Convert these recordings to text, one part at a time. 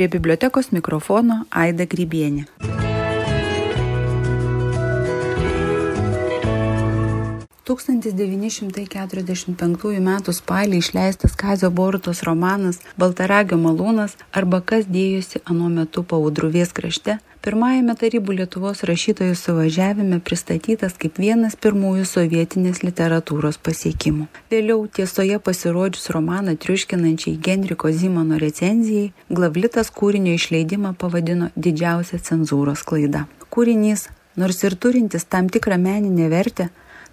Prie bibliotekos mikrofono Aida Grybienė. 1945 m. spalį išleistas Kazio Borutos romanas Baltaragio malūnas arba Kas dėjosi anuo metu paudruvės krašte pirmajame tarybų Lietuvos rašytojų suvažiavime pristatytas kaip vienas pirmųjų sovietinės literatūros pasiekimų. Vėliau tiesoje pasirodžius romaną triuškinančiai Genriko Zimano recenzijai, Glavlitas kūrinio išleidimą pavadino didžiausia cenzūros klaida. Kūrinys, nors ir turintis tam tikrą meninę vertę,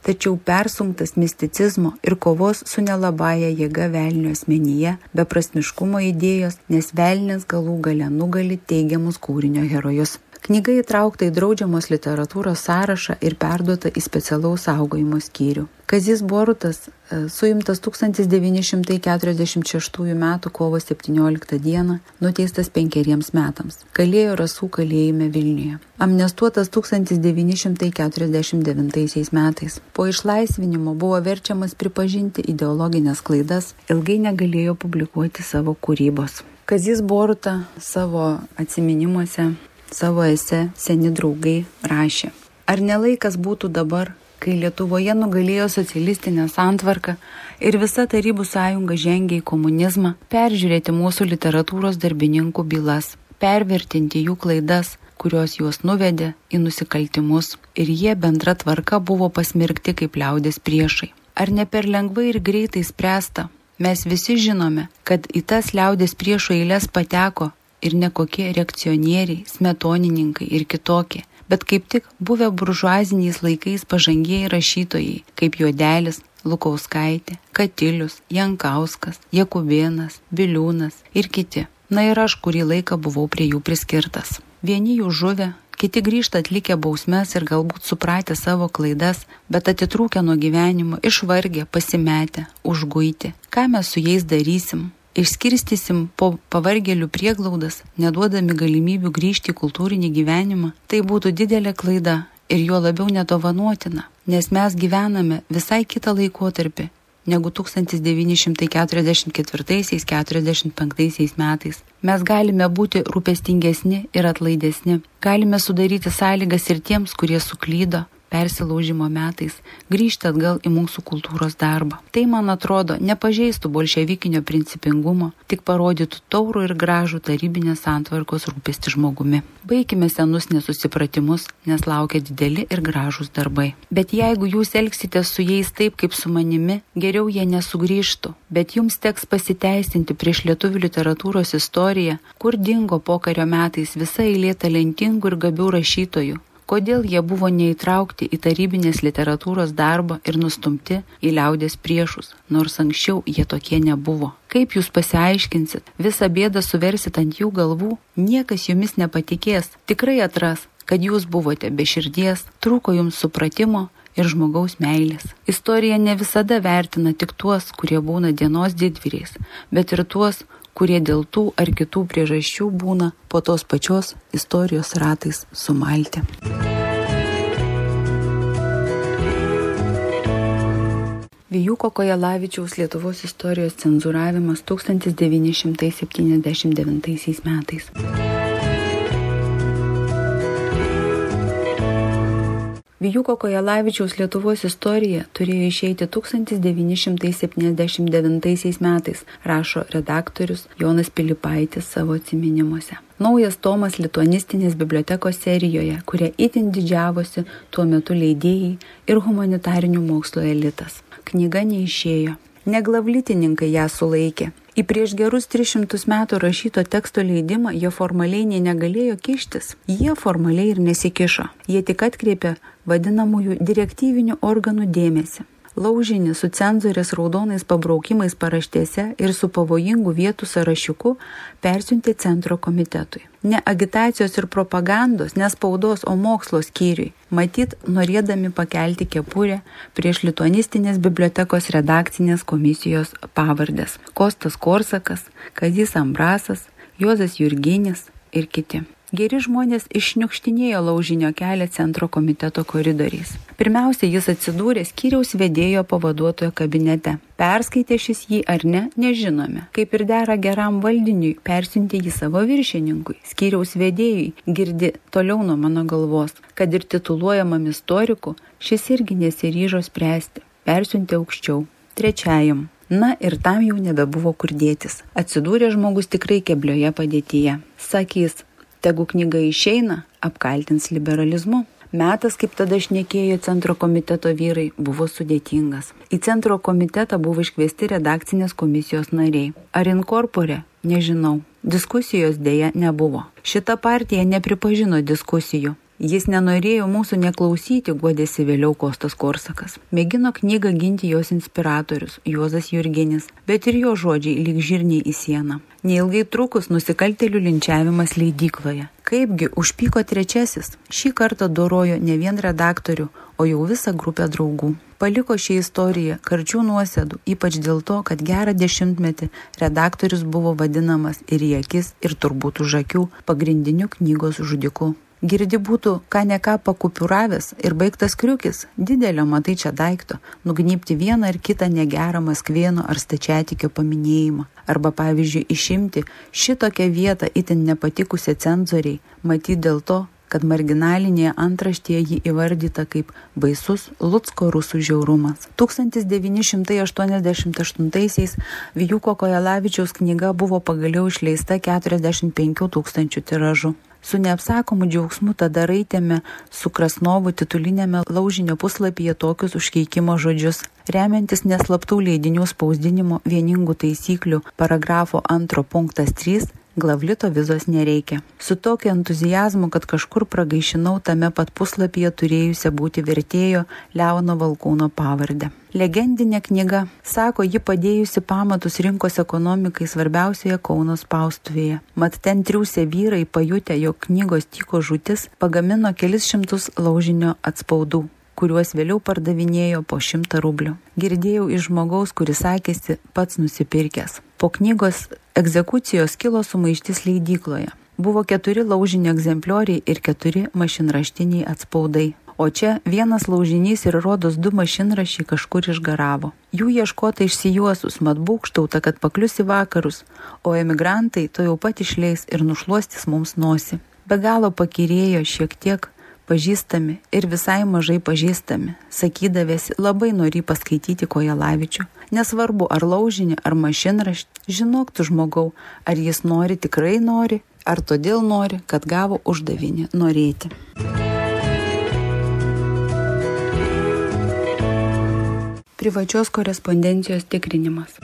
tačiau persunktas misticizmo ir kovos su nelabaja jėga velnio asmenyje, beprasmiškumo idėjos, nes velnės galų gale nugali teigiamus kūrinio herojus. Knyga įtraukta į draudžiamos literatūros sąrašą ir perduota į specialaus saugojimo skyrių. Kazis Borutas e, suimtas 1946 m. kovo 17 d. nuteistas penkeriems metams. Kalėjo rasų kalėjime Vilniuje. Amnestuotas 1949 metais. Po išlaisvinimo buvo verčiamas pripažinti ideologinės klaidas, ilgai negalėjo publikuoti savo kūrybos. Kazis Boruta savo atminimuose savo ese seni draugai rašė. Ar nelaikas būtų dabar, kai Lietuvoje nugalėjo socialistinė santvarka ir visa Tarybų sąjunga žengė į komunizmą, peržiūrėti mūsų literatūros darbininkų bylas, pervertinti jų klaidas, kurios juos nuvedė į nusikaltimus ir jie bendra tvarka buvo pasmirkti kaip liaudės priešai. Ar ne per lengvai ir greitai spręsta? Mes visi žinome, kad į tas liaudės priešų eilės pateko ir ne kokie reakcionieriai, smetonininkai ir kitokie, bet kaip tik buvę buržuaziniais laikais pažangieji rašytojai, kaip Juodelis, Lukauskaitė, Katilius, Jankauskas, Jakubėnas, Biliūnas ir kiti. Na ir aš kurį laiką buvau prie jų priskirtas. Vieni jų žuvę, kiti grįžta atlikę bausmes ir galbūt supratę savo klaidas, bet atitrūkę nuo gyvenimo, išvargę, pasimetę, užguiti. Ką mes su jais darysim? Išskirstysim po pavargėlių prieglaudas, neduodami galimybių grįžti į kultūrinį gyvenimą, tai būtų didelė klaida ir juo labiau nedovanotina, nes mes gyvename visai kitą laikotarpį negu 1944-45 metais. Mes galime būti rūpestingesni ir atlaidesni, galime sudaryti sąlygas ir tiems, kurie suklydo, persilaužimo metais grįžti atgal į mūsų kultūros darbą. Tai, man atrodo, nepažeistų bolševikinio principingumo, tik parodytų taurų ir gražų tarybinės santvarkos rūpesti žmogumi. Baigime senus nesusipratimus, nes laukia dideli ir gražūs darbai. Bet jeigu jūs elgsite su jais taip, kaip su manimi, geriau jie nesugrįžtų. Bet jums teks pasiteisinti prieš lietuvių literatūros istoriją, kur dingo pokario metais visa eilė talentingų ir gabių rašytojų, kodėl jie buvo neįtraukti į tarybinės literatūros darbą ir nustumti į liaudės priešus, nors anksčiau jie tokie nebuvo. Kaip jūs pasiaiškinsit, visą bėdą suversit ant jų galvų, niekas jumis nepatikės, tikrai atras, kad jūs buvote be širdies, trūko jums supratimo ir žmogaus meilės. Istorija ne visada vertina tik tuos, kurie būna dienos didvyriais, bet ir tuos, kurie dėl tų ar kitų priežasčių būna po tos pačios istorijos ratais sumalti. Vijuko Kojalavičiaus Lietuvos istorijos cenzūravimas 1979 metais. Vijuko Kojalavičiaus Lietuvos istorija turėjo išeiti 1979 metais, rašo redaktorius Jonas Pilipaitis savo atsiminimuose. Naujas tomas lituanistinės bibliotekos serijoje, kuria itin didžiavosi tuo metu leidėjai ir humanitarinių mokslo elitas. Knyga neišėjo. Neglavlitininkai ją sulaikė. Į prieš gerus 300 metų rašyto teksto leidimą jie formaliai nei negalėjo kištis. Jie formaliai ir nesikišo. Jie tik atkreipė vadinamųjų direktyvinių organų dėmesį laužinį su cenzorės raudonais pabraukimais paraštėse ir su pavojingų vietų sąrašiuku persiuntė centro komitetui. Ne agitacijos ir propagandos, ne spaudos, o mokslo skyriui. Matyt, norėdami pakelti kepurę prieš lituanistinės bibliotekos redakcinės komisijos pavardės. Kostas Korsakas, Kazis Ambrasas, Juozas Jurginis ir kiti. Geri žmonės išniukštinėjo laužinio kelią centro komiteto koridoriais. Pirmiausia, jis atsidūrė skyriaus vedėjo pavaduotojo kabinete. Perskaitė šis jį ar ne, nežinome. Kaip ir dera geram valdiniui, persiuntė jį savo viršininkui. Skyriaus vedėjui girdi toliau nuo mano galvos, kad ir tituluojamam istoriku šis irgi nesiryžo spręsti. Persiuntė aukščiau. Trečiajam. Na ir tam jau nebebuvo kur dėtis. Atsidūrė žmogus tikrai keblioje padėtyje. Sakys, Tegu knyga išeina, apkaltins liberalizmu. Metas, kaip tada šnekėjo centro komiteto vyrai, buvo sudėtingas. Į centro komitetą buvo iškviesti redakcinės komisijos nariai. Ar inkorporė? Nežinau. Diskusijos dėja nebuvo. Šita partija nepripažino diskusijų. Jis nenorėjo mūsų neklausyti, guodėsi vėliau Kostas Korsakas. Mėgino knygą ginti jos inspiratorius, Juozas Jurginis, bet ir jo žodžiai lyg žirniai į sieną. Neilgai trukus nusikaltelių linčiavimas leidykloje. Kaipgi užpyko trečiasis, šį kartą dorojo ne vien redaktorių, o jau visą grupę draugų. Paliko šią istoriją karčių nuosėdų, ypač dėl to, kad gerą dešimtmetį redaktorius buvo vadinamas ir į akis, ir turbūt už akių pagrindiniu knygos žudiku. Girdi būtų, ką ne ką pakupiuravęs ir baigtas kriukis, didelio matai čia daikto, nugnypti vieną ar kitą negerą maskvieno ar stačiatikio paminėjimą. Arba pavyzdžiui, išimti šitokią vietą itin nepatikusią cenzoriai, matyti dėl to, kad marginalinėje antraštėje jį įvardyta kaip baisus Lutsko rusų žiaurumas. 1988-aisiais Vijuko Kojalavičiaus knyga buvo pagaliau išleista 45 tūkstančių tiražu. Su neapsakomu džiaugsmu tada raitėme su Krasnovu titulinėme laužinio puslapyje tokius užkeikimo žodžius. Remiantis neslaptų leidinių spausdinimo vieningų taisyklių paragrafo 2 punktas 3 Glavlito vizos nereikia. Su tokiu entuzijazmu, kad kažkur pragaišinau tame pat puslapyje turėjusią būti vertėjo Leono Valkūno pavardę. Legendinė knyga, sako, ji padėjusi pamatus rinkos ekonomikai svarbiausioje Kauno spaustuvėje. Mat ten triūsė vyrai pajutę, jog knygos tyko žūtis, pagamino kelis šimtus laužinio atspaudų kuriuos vėliau pardavinėjo po šimtą rublių. Girdėjau iš žmogaus, kuris sakėsi pats nusipirkęs. Po knygos egzekucijos kilo sumaištis leidykloje. Buvo keturi laužinio egzemplioriai ir keturi mašinraštiniai atspaudai. O čia vienas laužinys ir rodos du mašinrašiai kažkur išgaravo. Jų ieškota išsijuosus, mat būkštauta, kad paklius į vakarus, o emigrantai to jau pat išleis ir nušuostis mums nosi. Be galo pakirėjo šiek tiek pažįstami ir visai mažai pažįstami, sakydavėsi labai nori paskaityti Kojalavičių. Nesvarbu, ar laužinį, ar mašinraštį, žinok tu žmogau, ar jis nori tikrai nori, ar todėl nori, kad gavo uždavinį norėti. Privačios korespondencijos tikrinimas.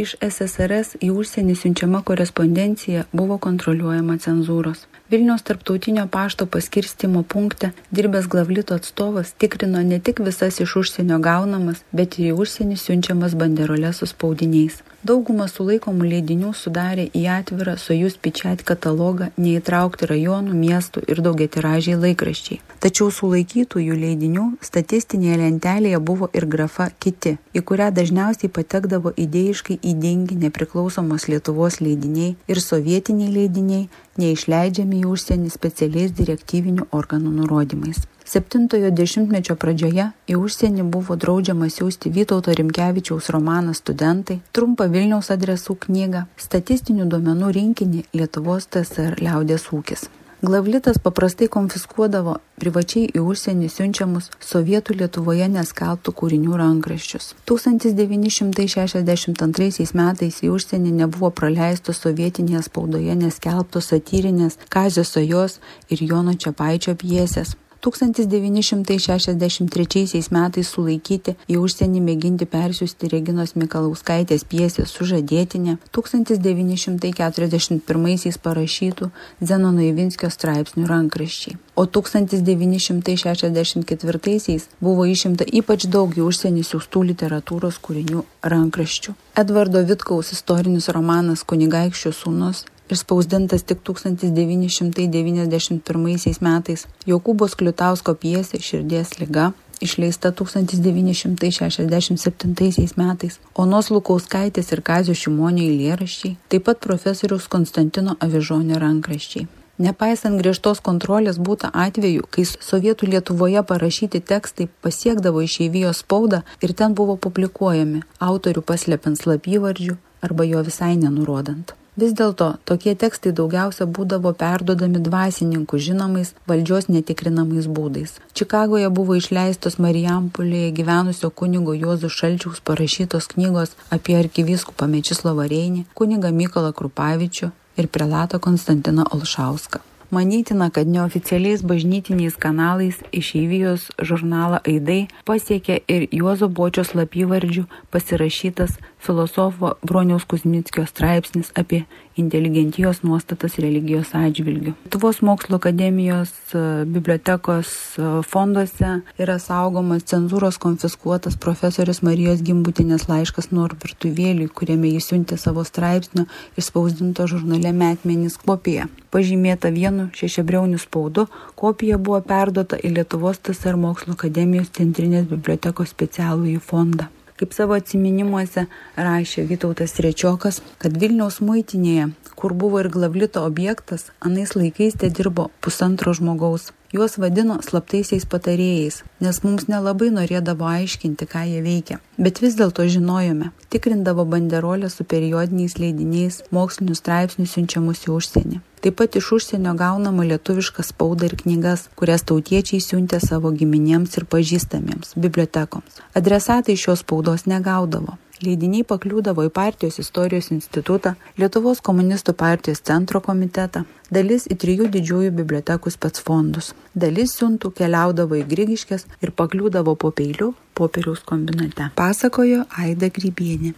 Iš SSRS į užsienį siunčiama korespondencija buvo kontroliuojama cenzūros. Vilniaus tarptautinio pašto paskirstimo punkte dirbęs Glavlito atstovas tikrino ne tik visas iš užsienio gaunamas, bet ir į užsienį siunčiamas banderolės su spaudiniais. Daugumą sulaikomų leidinių sudarė į atvirą Sojus Pičiat katalogą neįtraukti rajonų, miestų ir daugiatiražiai laikraščiai. Tačiau sulaikytųjų leidinių statistinėje lentelėje buvo ir grafa kiti, į kurią dažniausiai patekdavo idėjiškai įdingi nepriklausomos Lietuvos leidiniai ir sovietiniai leidiniai, neišleidžiami į užsienį specialiais direktyvinių organų nurodymais. Septintojo dešimtmečio pradžioje į užsienį buvo draudžiama siūsti Vytauto Rimkevičiaus romaną Studentai, trumpą Vilniaus adresų knygą, statistinių duomenų rinkinį Lietuvos TSR liaudės ūkis. Glavlitas paprastai konfiskuodavo privačiai į užsienį siunčiamus sovietų Lietuvoje neskelbtų kūrinių rankraščius. 1962 metais į užsienį nebuvo praleistos sovietinėje spaudoje neskelbtos satyrinės Kazio Sajos ir Jono Čiapaičio pjesės. 1963 metais sulaikyti į užsienį mėginti persiųsti Reginos Mikalauskaitės pjesės sužadėtinė, 1941 parašytų Zenono Ivinskio straipsnių rankraščiai. O 1964 buvo išimta ypač daug į užsienį siūstų literatūros kūrinių rankraščių. Edvardo Vitkaus istorinis romanas Kunigaikščio sūnus išspausdintas tik 1991 metais, Jokūbos Kliutausko pjesė Širdies lyga išleista 1967 metais, Onos Lukauskaitės ir Kazio Šimonio eilėraščiai, taip pat profesoriaus Konstantino Avižonio rankraščiai. Nepaisant griežtos kontrolės būta atveju, kai sovietų Lietuvoje parašyti tekstai pasiekdavo išeivijos spaudą ir ten buvo publikuojami, autorių paslepiant slapyvardžių arba jo visai nenurodant. Vis dėlto tokie tekstai daugiausia būdavo perdodami dvasininkų žinomais valdžios netikrinamais būdais. Čikagoje buvo išleistos Marijampolėje gyvenusio kunigo Juozo Šalčiaus parašytos knygos apie arkivyskupą Mečislovą Reinį, kunigą Mykolą Krupavičių ir prelatą Konstantiną Olšauską. Manytina, kad neoficialiais bažnytiniais kanalais išeivijos žurnalą Aidai pasiekė ir Juozo Bočios lapyvardžių pasirašytas filosofo Broniaus Kuzmitskio straipsnis apie inteligentijos nuostatas religijos atžvilgių. Lietuvos mokslo akademijos e, bibliotekos e, fonduose yra saugomas cenzūros konfiskuotas profesorius Marijos Gimbutinės laiškas Norbertui Vėliui, kuriame jis siuntė savo straipsnio išspausdinto žurnale metmenys kopiją. Pažymėta vienu šešiabriauniu spaudu, kopija buvo perduota į Lietuvos TSR mokslo akademijos centrinės bibliotekos specialųjį fondą kaip savo atsiminimuose rašė Vytautas Trečiokas, kad Vilniaus muitinėje, kur buvo ir glavlito objektas, anais laikais te dirbo pusantro žmogaus. Juos vadino slaptaisiais patarėjais, nes mums nelabai norėdavo aiškinti, ką jie veikia. Bet vis dėlto žinojome, tikrindavo banderolę su periodiniais leidiniais, mokslinius straipsnius siunčiamus į užsienį. Taip pat iš užsienio gaunama lietuviška spauda ir knygas, kurias tautiečiai siuntė savo giminėms ir pažįstamiems bibliotekoms. Adresatai šios spaudos negaudavo. Leidiniai pakliūdavo į partijos istorijos institutą, Lietuvos komunistų partijos centro komitetą, dalis į trijų didžiųjų bibliotekų spets fondus. Dalis siuntų keliaudavo į Grigiškės ir pakliūdavo po peiliu popieriaus kombinate. Pasakojo Aida Grybienė.